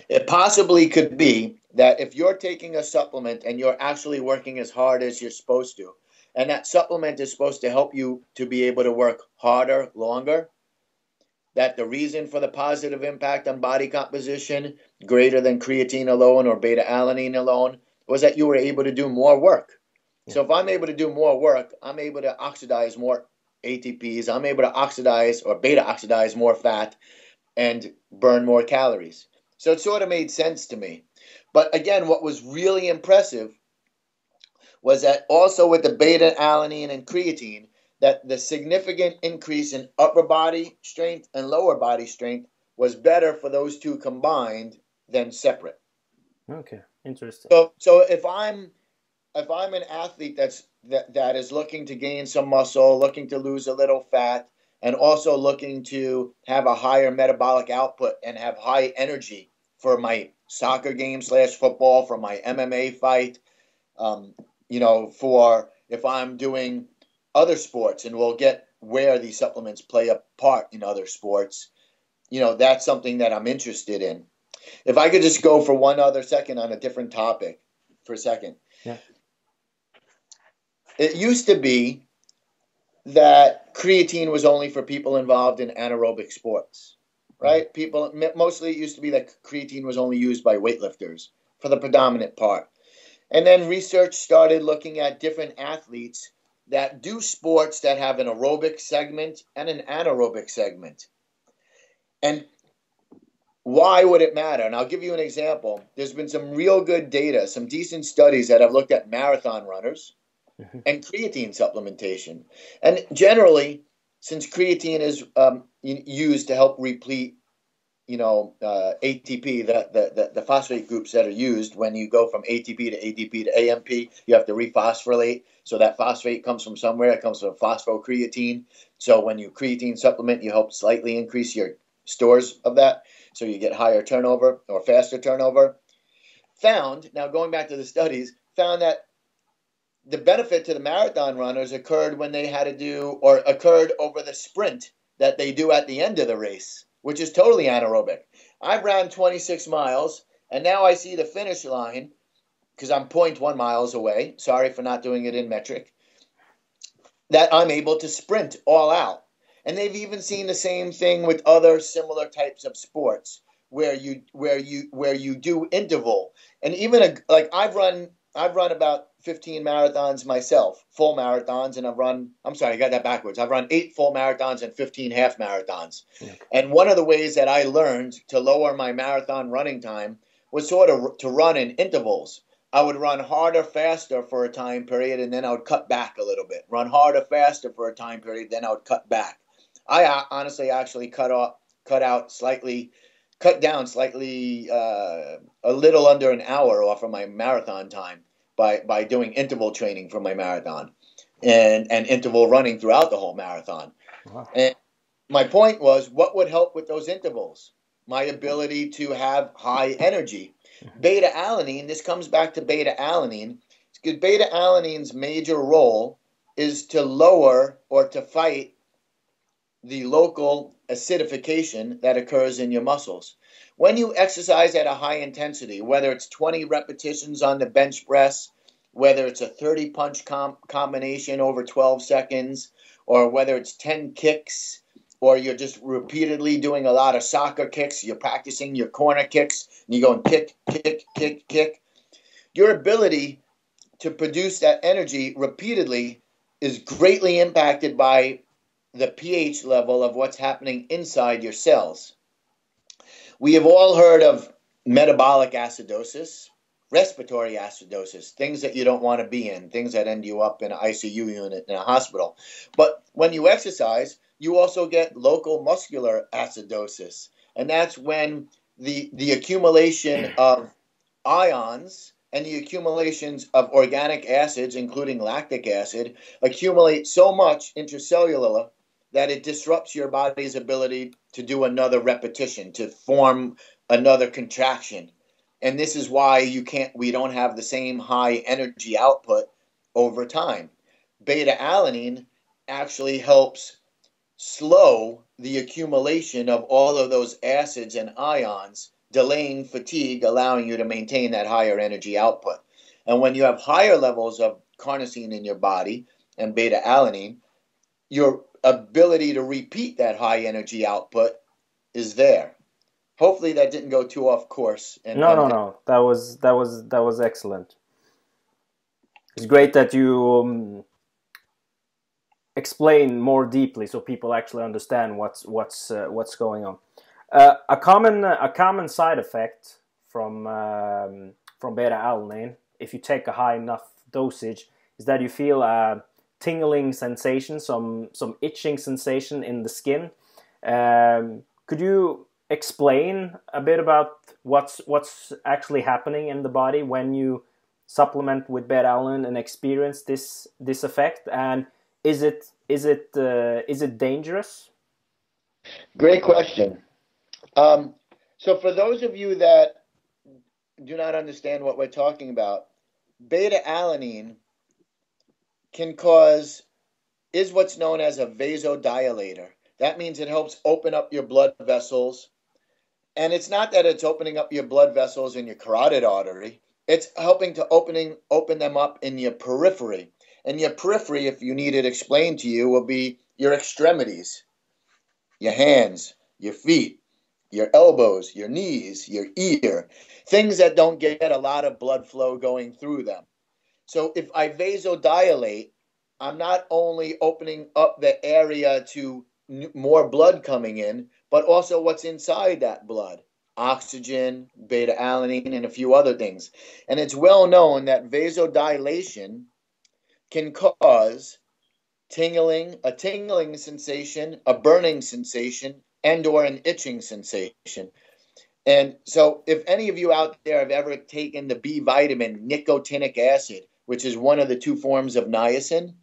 It possibly could be that if you're taking a supplement and you're actually working as hard as you're supposed to, and that supplement is supposed to help you to be able to work harder, longer, that the reason for the positive impact on body composition, greater than creatine alone or beta alanine alone, was that you were able to do more work. So if I'm able to do more work, I'm able to oxidize more ATPs, I'm able to oxidize or beta oxidize more fat and burn more calories. So it sort of made sense to me. But again, what was really impressive was that also with the beta alanine and creatine, that the significant increase in upper body strength and lower body strength was better for those two combined than separate. Okay, interesting. So, so if I'm if I'm an athlete that's that, that is looking to gain some muscle, looking to lose a little fat, and also looking to have a higher metabolic output and have high energy for my soccer game slash football, for my MMA fight, um, you know, for if I'm doing other sports, and we'll get where these supplements play a part in other sports, you know, that's something that I'm interested in. If I could just go for one other second on a different topic for a second. Yeah. It used to be that creatine was only for people involved in anaerobic sports, right? Mm-hmm. People mostly it used to be that creatine was only used by weightlifters for the predominant part. And then research started looking at different athletes that do sports that have an aerobic segment and an anaerobic segment. And why would it matter? And I'll give you an example. There's been some real good data, some decent studies that have looked at marathon runners mm-hmm. and creatine supplementation. And generally, since creatine is um, used to help replete, you know, uh, ATP, the, the, the, the, phosphate groups that are used when you go from ATP to ADP to AMP, you have to rephosphorylate. So that phosphate comes from somewhere. It comes from phosphocreatine. So when you creatine supplement, you help slightly increase your stores of that. So you get higher turnover or faster turnover. Found, now going back to the studies, found that the benefit to the marathon runners occurred when they had to do or occurred over the sprint that they do at the end of the race, which is totally anaerobic. I've ran 26 miles and now I see the finish line because I'm 0.1 miles away. Sorry for not doing it in metric. That I'm able to sprint all out. And they've even seen the same thing with other similar types of sports where you where you where you do interval. And even a, like I've run I've run about 15 marathons myself, full marathons, and I've run, I'm sorry, I got that backwards. I've run eight full marathons and 15 half marathons. And one of the ways that I learned to lower my marathon running time was sort of to run in intervals. I would run harder, faster for a time period, and then I would cut back a little bit. Run harder, faster for a time period, then I would cut back. I uh, honestly actually cut off, cut out slightly, cut down slightly, uh, a little under an hour off of my marathon time by by doing interval training for my marathon, and and interval running throughout the whole marathon. Wow. And my point was, what would help with those intervals? My ability to have high energy. Beta alanine. This comes back to beta alanine. Because beta alanine's major role is to lower or to fight the local acidification that occurs in your muscles. When you exercise at a high intensity, whether it's 20 repetitions on the bench press, whether it's a 30 punch com- combination over 12 seconds, or whether it's 10 kicks, or you're just repeatedly doing a lot of soccer kicks, you're practicing your corner kicks, and you're going kick, kick, kick, kick. Your ability to produce that energy repeatedly is greatly impacted by the pH level of what's happening inside your cells. We have all heard of metabolic acidosis, respiratory acidosis, things that you don't want to be in, things that end you up in an ICU unit in a hospital. But when you exercise, you also get local muscular acidosis, and that's when the the accumulation of ions and the accumulations of organic acids, including lactic acid, accumulate so much intracellular that it disrupts your body's ability to do another repetition, to form another contraction. And this is why you can't we don't have the same high energy output over time. Beta alanine actually helps slow the accumulation of all of those acids and ions, delaying fatigue, allowing you to maintain that higher energy output. And when you have higher levels of carnosine in your body and beta alanine, your ability to repeat that high energy output is there. Hopefully that didn't go too off course. And, no, and no, no. That was that was that was excellent. It's great that you um, explain more deeply so people actually understand what's what's uh, what's going on. Uh, a common a common side effect from um, from beta alanine, if you take a high enough dosage, is that you feel a tingling sensation, some some itching sensation in the skin. Um, could you explain a bit about what's what's actually happening in the body when you supplement with beta alanine and experience this this effect? And is it is it uh, is it dangerous? Great question. Um, so for those of you that do not understand what we're talking about beta alanine can cause is what's known as a vasodilator that means it helps open up your blood vessels and it's not that it's opening up your blood vessels in your carotid artery. It's helping to opening open them up in your periphery. And your periphery, if you need it explained to you, will be your extremities, your hands, your feet, your elbows, your knees, your ear, things that don't get a lot of blood flow going through them. So if I vasodilate, I'm not only opening up the area to more blood coming in, but also what's inside that blood oxygen, beta alanine, and a few other things. And it's well known that vasodilation can cause tingling, a tingling sensation, a burning sensation, and or an itching sensation. And so if any of you out there have ever taken the B vitamin nicotinic acid, which is one of the two forms of niacin,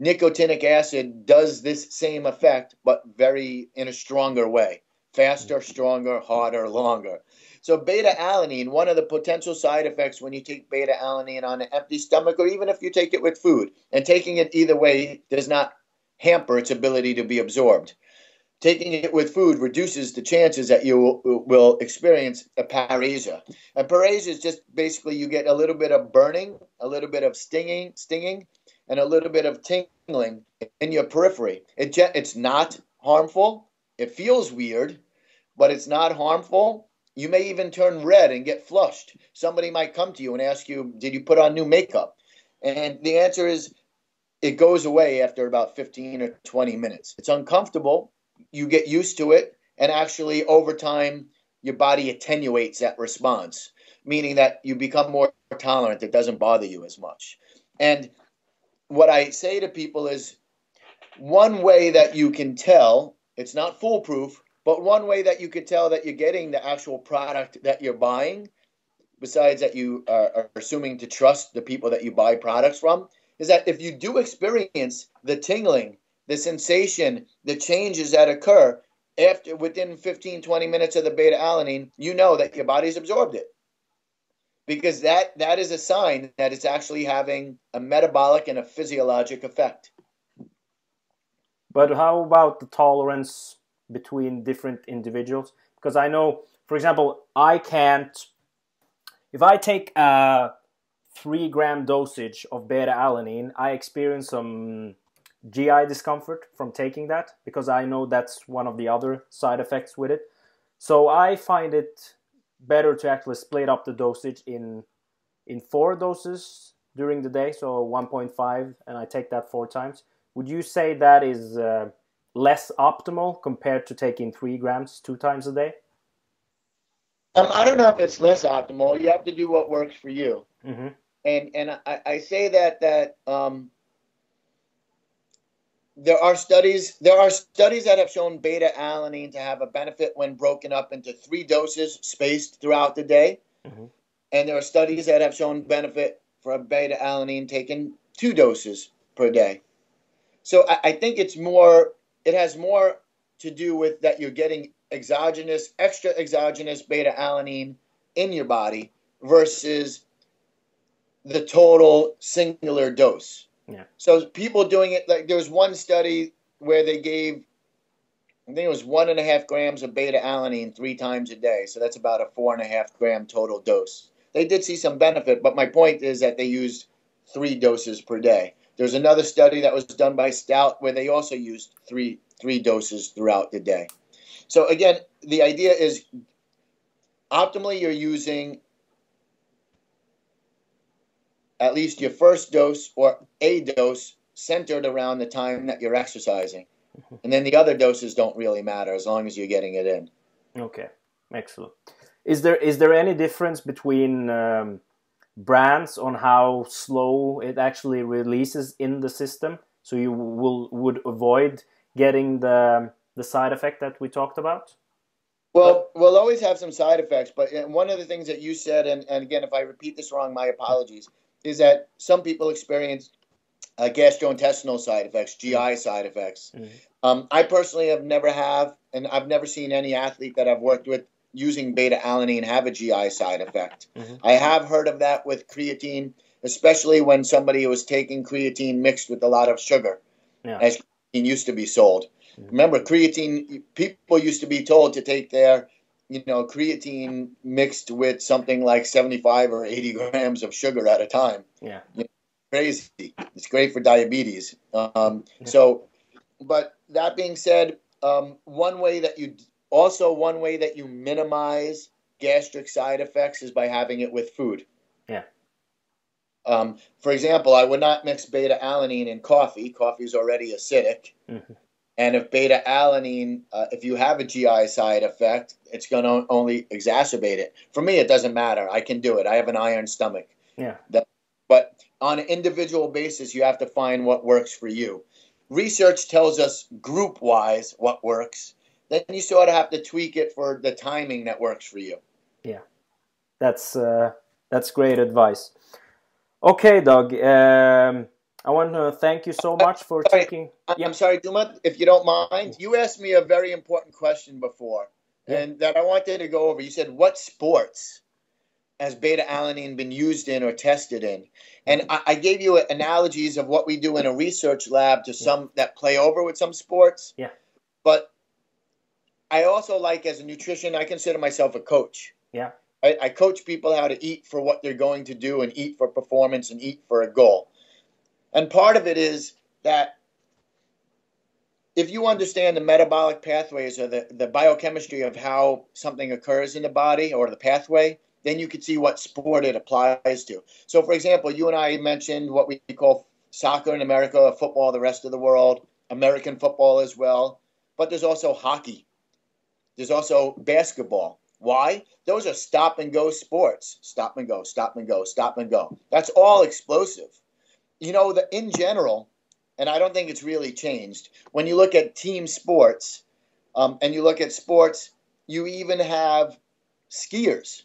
nicotinic acid does this same effect, but very in a stronger way faster, stronger, harder, longer. So, beta alanine, one of the potential side effects when you take beta alanine on an empty stomach, or even if you take it with food, and taking it either way does not hamper its ability to be absorbed. Taking it with food reduces the chances that you will, will experience a paresthesia. And paresthesia is just basically you get a little bit of burning, a little bit of stinging, stinging, and a little bit of tingling in your periphery. It, it's not harmful. It feels weird, but it's not harmful. You may even turn red and get flushed. Somebody might come to you and ask you, Did you put on new makeup? And the answer is, it goes away after about 15 or 20 minutes. It's uncomfortable. You get used to it. And actually, over time, your body attenuates that response, meaning that you become more tolerant. It doesn't bother you as much. And what I say to people is one way that you can tell, it's not foolproof, but one way that you could tell that you're getting the actual product that you're buying, besides that you are, are assuming to trust the people that you buy products from, is that if you do experience the tingling, the sensation, the changes that occur after within 15 20 minutes of the beta alanine, you know that your body's absorbed it because that that is a sign that it's actually having a metabolic and a physiologic effect. But how about the tolerance between different individuals? Because I know, for example, I can't. If I take a three gram dosage of beta alanine, I experience some GI discomfort from taking that because I know that's one of the other side effects with it. So I find it better to actually split up the dosage in in four doses during the day, so 1.5, and I take that four times. Would you say that is uh, less optimal compared to taking three grams two times a day? Um, I don't know if it's less optimal. You have to do what works for you. Mm-hmm. And and I, I say that that um, there are studies there are studies that have shown beta alanine to have a benefit when broken up into three doses spaced throughout the day. Mm-hmm. and there are studies that have shown benefit for beta alanine taken two doses per day. So I, I think it's more it has more to do with that you're getting exogenous extra exogenous beta alanine in your body versus the total singular dose yeah. So people doing it like there was one study where they gave I think it was one and a half grams of beta alanine three times a day. So that's about a four and a half gram total dose. They did see some benefit, but my point is that they used three doses per day. There's another study that was done by Stout where they also used three three doses throughout the day. So again, the idea is optimally you're using at least your first dose or a dose centered around the time that you're exercising. Mm-hmm. And then the other doses don't really matter as long as you're getting it in. Okay, excellent. Is there is there any difference between um, brands on how slow it actually releases in the system? So you will would avoid getting the the side effect that we talked about. Well, we'll always have some side effects, but one of the things that you said, and, and again, if I repeat this wrong, my apologies, is that some people experience uh, gastrointestinal side effects, GI mm-hmm. side effects. Mm-hmm. Um, I personally have never have, and I've never seen any athlete that I've worked with using beta alanine have a GI side effect. Mm-hmm. I have heard of that with creatine, especially when somebody was taking creatine mixed with a lot of sugar, yeah. as creatine used to be sold. Mm-hmm. Remember, creatine people used to be told to take their you know, creatine mixed with something like 75 or 80 grams of sugar at a time. Yeah. You know, crazy. It's great for diabetes. Um, so, but that being said, um, one way that you also one way that you minimize gastric side effects is by having it with food. Yeah. Um, for example, I would not mix beta alanine in coffee. Coffee is already acidic. Mm-hmm. And if beta alanine, uh, if you have a GI side effect, it's going to only exacerbate it. For me, it doesn't matter. I can do it. I have an iron stomach. Yeah. That, but on an individual basis, you have to find what works for you. Research tells us group wise what works. Then you sort of have to tweak it for the timing that works for you. Yeah, that's uh, that's great advice. Okay, Doug. Um, I want to thank you so much for sorry, taking. I'm sorry, Duma, if you don't mind. You asked me a very important question before, yeah. and that I wanted to go over. You said, "What sports has beta alanine been used in or tested in?" And mm-hmm. I, I gave you analogies of what we do in a research lab to some yeah. that play over with some sports. Yeah. But I also like, as a nutrition, I consider myself a coach. Yeah. I, I coach people how to eat for what they're going to do and eat for performance and eat for a goal. And part of it is that if you understand the metabolic pathways or the, the biochemistry of how something occurs in the body or the pathway, then you can see what sport it applies to. So, for example, you and I mentioned what we call soccer in America, football the rest of the world, American football as well. But there's also hockey. There's also basketball. Why? Those are stop and go sports. Stop and go, stop and go, stop and go. That's all explosive you know, the, in general, and I don't think it's really changed, when you look at team sports um, and you look at sports, you even have skiers.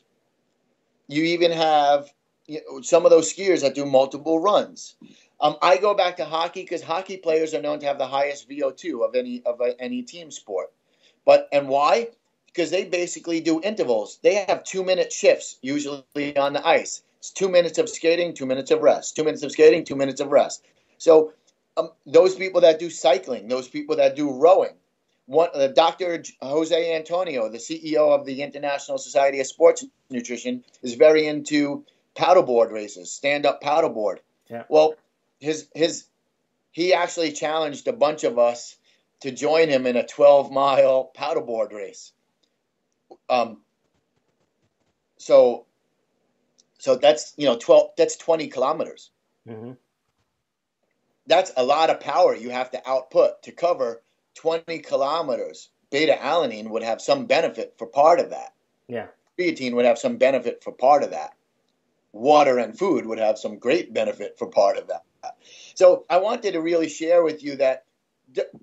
You even have you know, some of those skiers that do multiple runs. Um, I go back to hockey because hockey players are known to have the highest VO2 of any of a, any team sport. But and why? Because they basically do intervals. They have two minute shifts usually on the ice. It's two minutes of skating, two minutes of rest. Two minutes of skating, two minutes of rest. So um, those people that do cycling, those people that do rowing, one, uh, Dr. Jose Antonio, the CEO of the International Society of Sports Nutrition, is very into paddleboard races, stand-up paddleboard. Yeah. Well, his his he actually challenged a bunch of us to join him in a 12-mile paddleboard race. Um, so so that's you know twelve. That's twenty kilometers. Mm-hmm. That's a lot of power you have to output to cover twenty kilometers. Beta alanine would have some benefit for part of that. Yeah. Creatine would have some benefit for part of that. Water and food would have some great benefit for part of that. So I wanted to really share with you that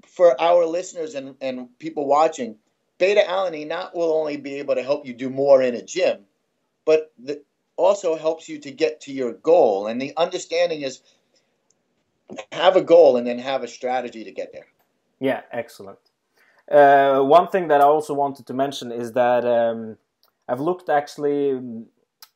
for our listeners and, and people watching, beta alanine not will only be able to help you do more in a gym, but the, also helps you to get to your goal. And the understanding is have a goal and then have a strategy to get there. Yeah, excellent. Uh, one thing that I also wanted to mention is that um, I've looked actually,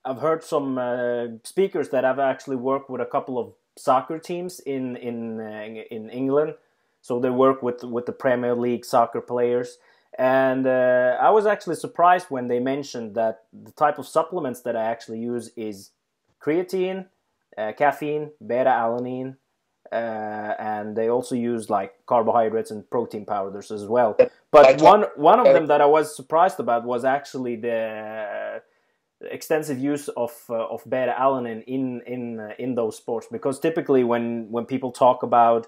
I've heard some uh, speakers that have actually worked with a couple of soccer teams in in uh, in England. So they work with with the Premier League soccer players, and uh, I was actually surprised when they mentioned that the type of supplements that I actually use is creatine, uh, caffeine, beta alanine, uh, and they also use like carbohydrates and protein powders as well. But one one of them that I was surprised about was actually the extensive use of uh, of beta alanine in in uh, in those sports because typically when when people talk about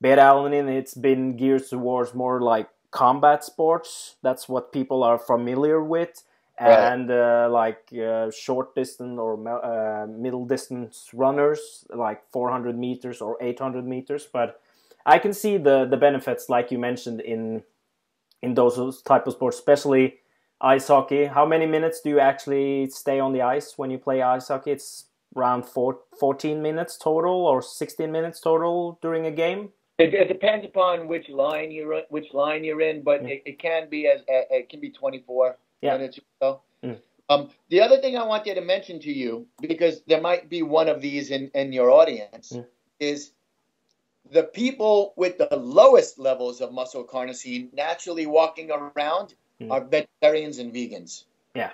beta alanine, it's been geared towards more like combat sports. That's what people are familiar with. And uh, like uh, short distance or uh, middle distance runners like 400 meters or 800 meters. But i can see the the benefits like you mentioned in in those type of sports especially ice hockey. How many minutes do you actually stay on the ice when you play ice hockey? It's around four, 14 minutes total or 16 minutes total during a game it, it depends upon which line you're which line you're in but mm. it, it, can be as it can be 24 yeah. minutes or so. Mm. Um, the other thing I wanted to mention to you, because there might be one of these in, in your audience, mm. is the people with the lowest levels of muscle carnosine naturally walking around mm. are vegetarians and vegans. Yeah.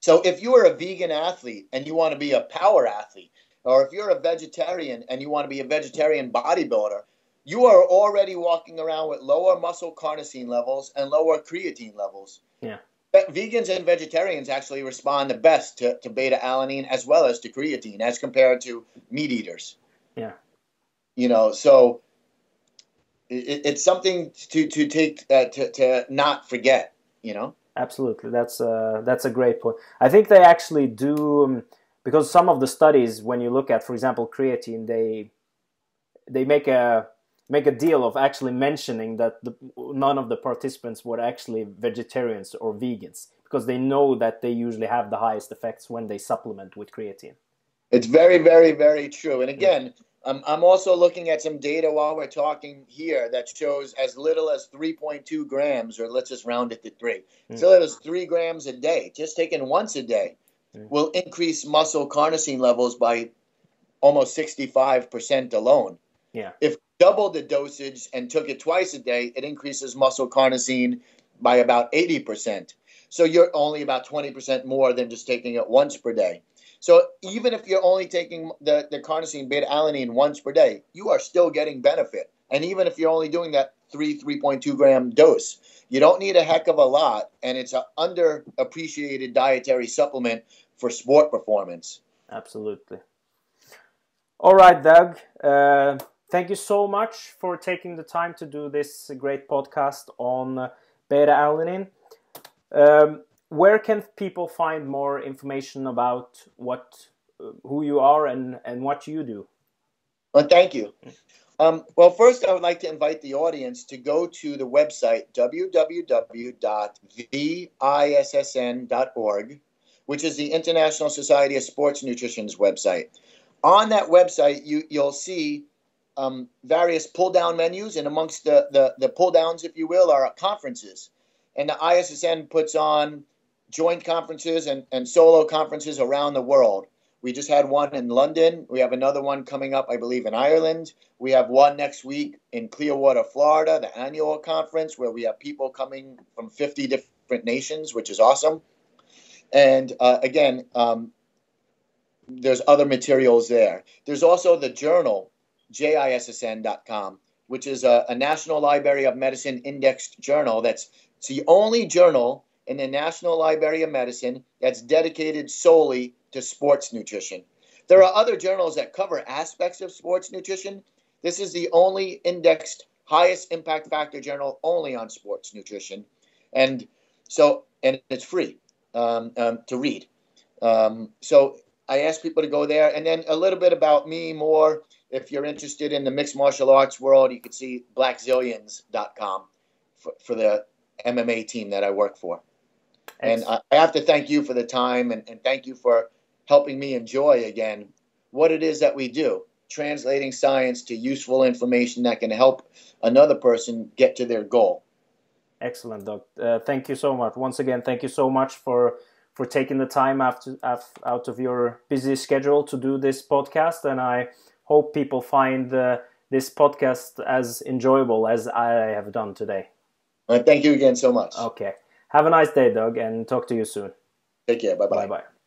So if you are a vegan athlete and you want to be a power athlete, or if you're a vegetarian and you want to be a vegetarian bodybuilder, you are already walking around with lower muscle carnosine levels and lower creatine levels. Yeah vegans and vegetarians actually respond the best to, to beta alanine as well as to creatine as compared to meat eaters. Yeah. You know, so it, it's something to to take uh, to to not forget. You know. Absolutely, that's uh, that's a great point. I think they actually do um, because some of the studies, when you look at, for example, creatine, they they make a make a deal of actually mentioning that the, none of the participants were actually vegetarians or vegans because they know that they usually have the highest effects when they supplement with creatine. It's very, very, very true. And again, I'm, I'm also looking at some data while we're talking here that shows as little as 3.2 grams, or let's just round it to three, mm. as little as three grams a day, just taken once a day. Will increase muscle carnosine levels by almost 65% alone. Yeah. If double the dosage and took it twice a day, it increases muscle carnosine by about 80%. So you're only about 20% more than just taking it once per day. So even if you're only taking the, the carnosine beta alanine once per day, you are still getting benefit. And even if you're only doing that 3, 3.2 gram dose, you don't need a heck of a lot. And it's an underappreciated dietary supplement for sport performance. Absolutely. All right, Doug. Uh, thank you so much for taking the time to do this great podcast on beta alanine. Um, where can people find more information about what, uh, who you are, and and what you do? Well, thank you. Um, well, first, I would like to invite the audience to go to the website www.theissn.org, which is the International Society of Sports Nutrition's website. On that website, you, you'll see um, various pull down menus, and amongst the, the, the pull downs, if you will, are conferences. And the ISSN puts on joint conferences and, and solo conferences around the world. We just had one in London. We have another one coming up, I believe, in Ireland. We have one next week in Clearwater, Florida, the annual conference where we have people coming from 50 different nations, which is awesome. And uh, again, um, there's other materials there. There's also the journal jissn.com, which is a, a, National Library of Medicine indexed journal. That's the only journal in the National Library of Medicine that's dedicated solely to sports nutrition. There are other journals that cover aspects of sports nutrition. This is the only indexed highest impact factor journal only on sports nutrition, and so and it's free um, um, to read. Um, so I ask people to go there, and then a little bit about me more if you're interested in the mixed martial arts world, you can see blackzilians.com for, for the MMA team that I work for. And I, I have to thank you for the time and, and thank you for helping me enjoy again what it is that we do, translating science to useful information that can help another person get to their goal. Excellent, Doc. Uh, thank you so much. Once again, thank you so much for for taking the time after, out of your busy schedule to do this podcast. And I hope people find uh, this podcast as enjoyable as I have done today. thank you again so much. Okay. Have a nice day, Doug, and talk to you soon. Take care. Bye bye. Bye bye.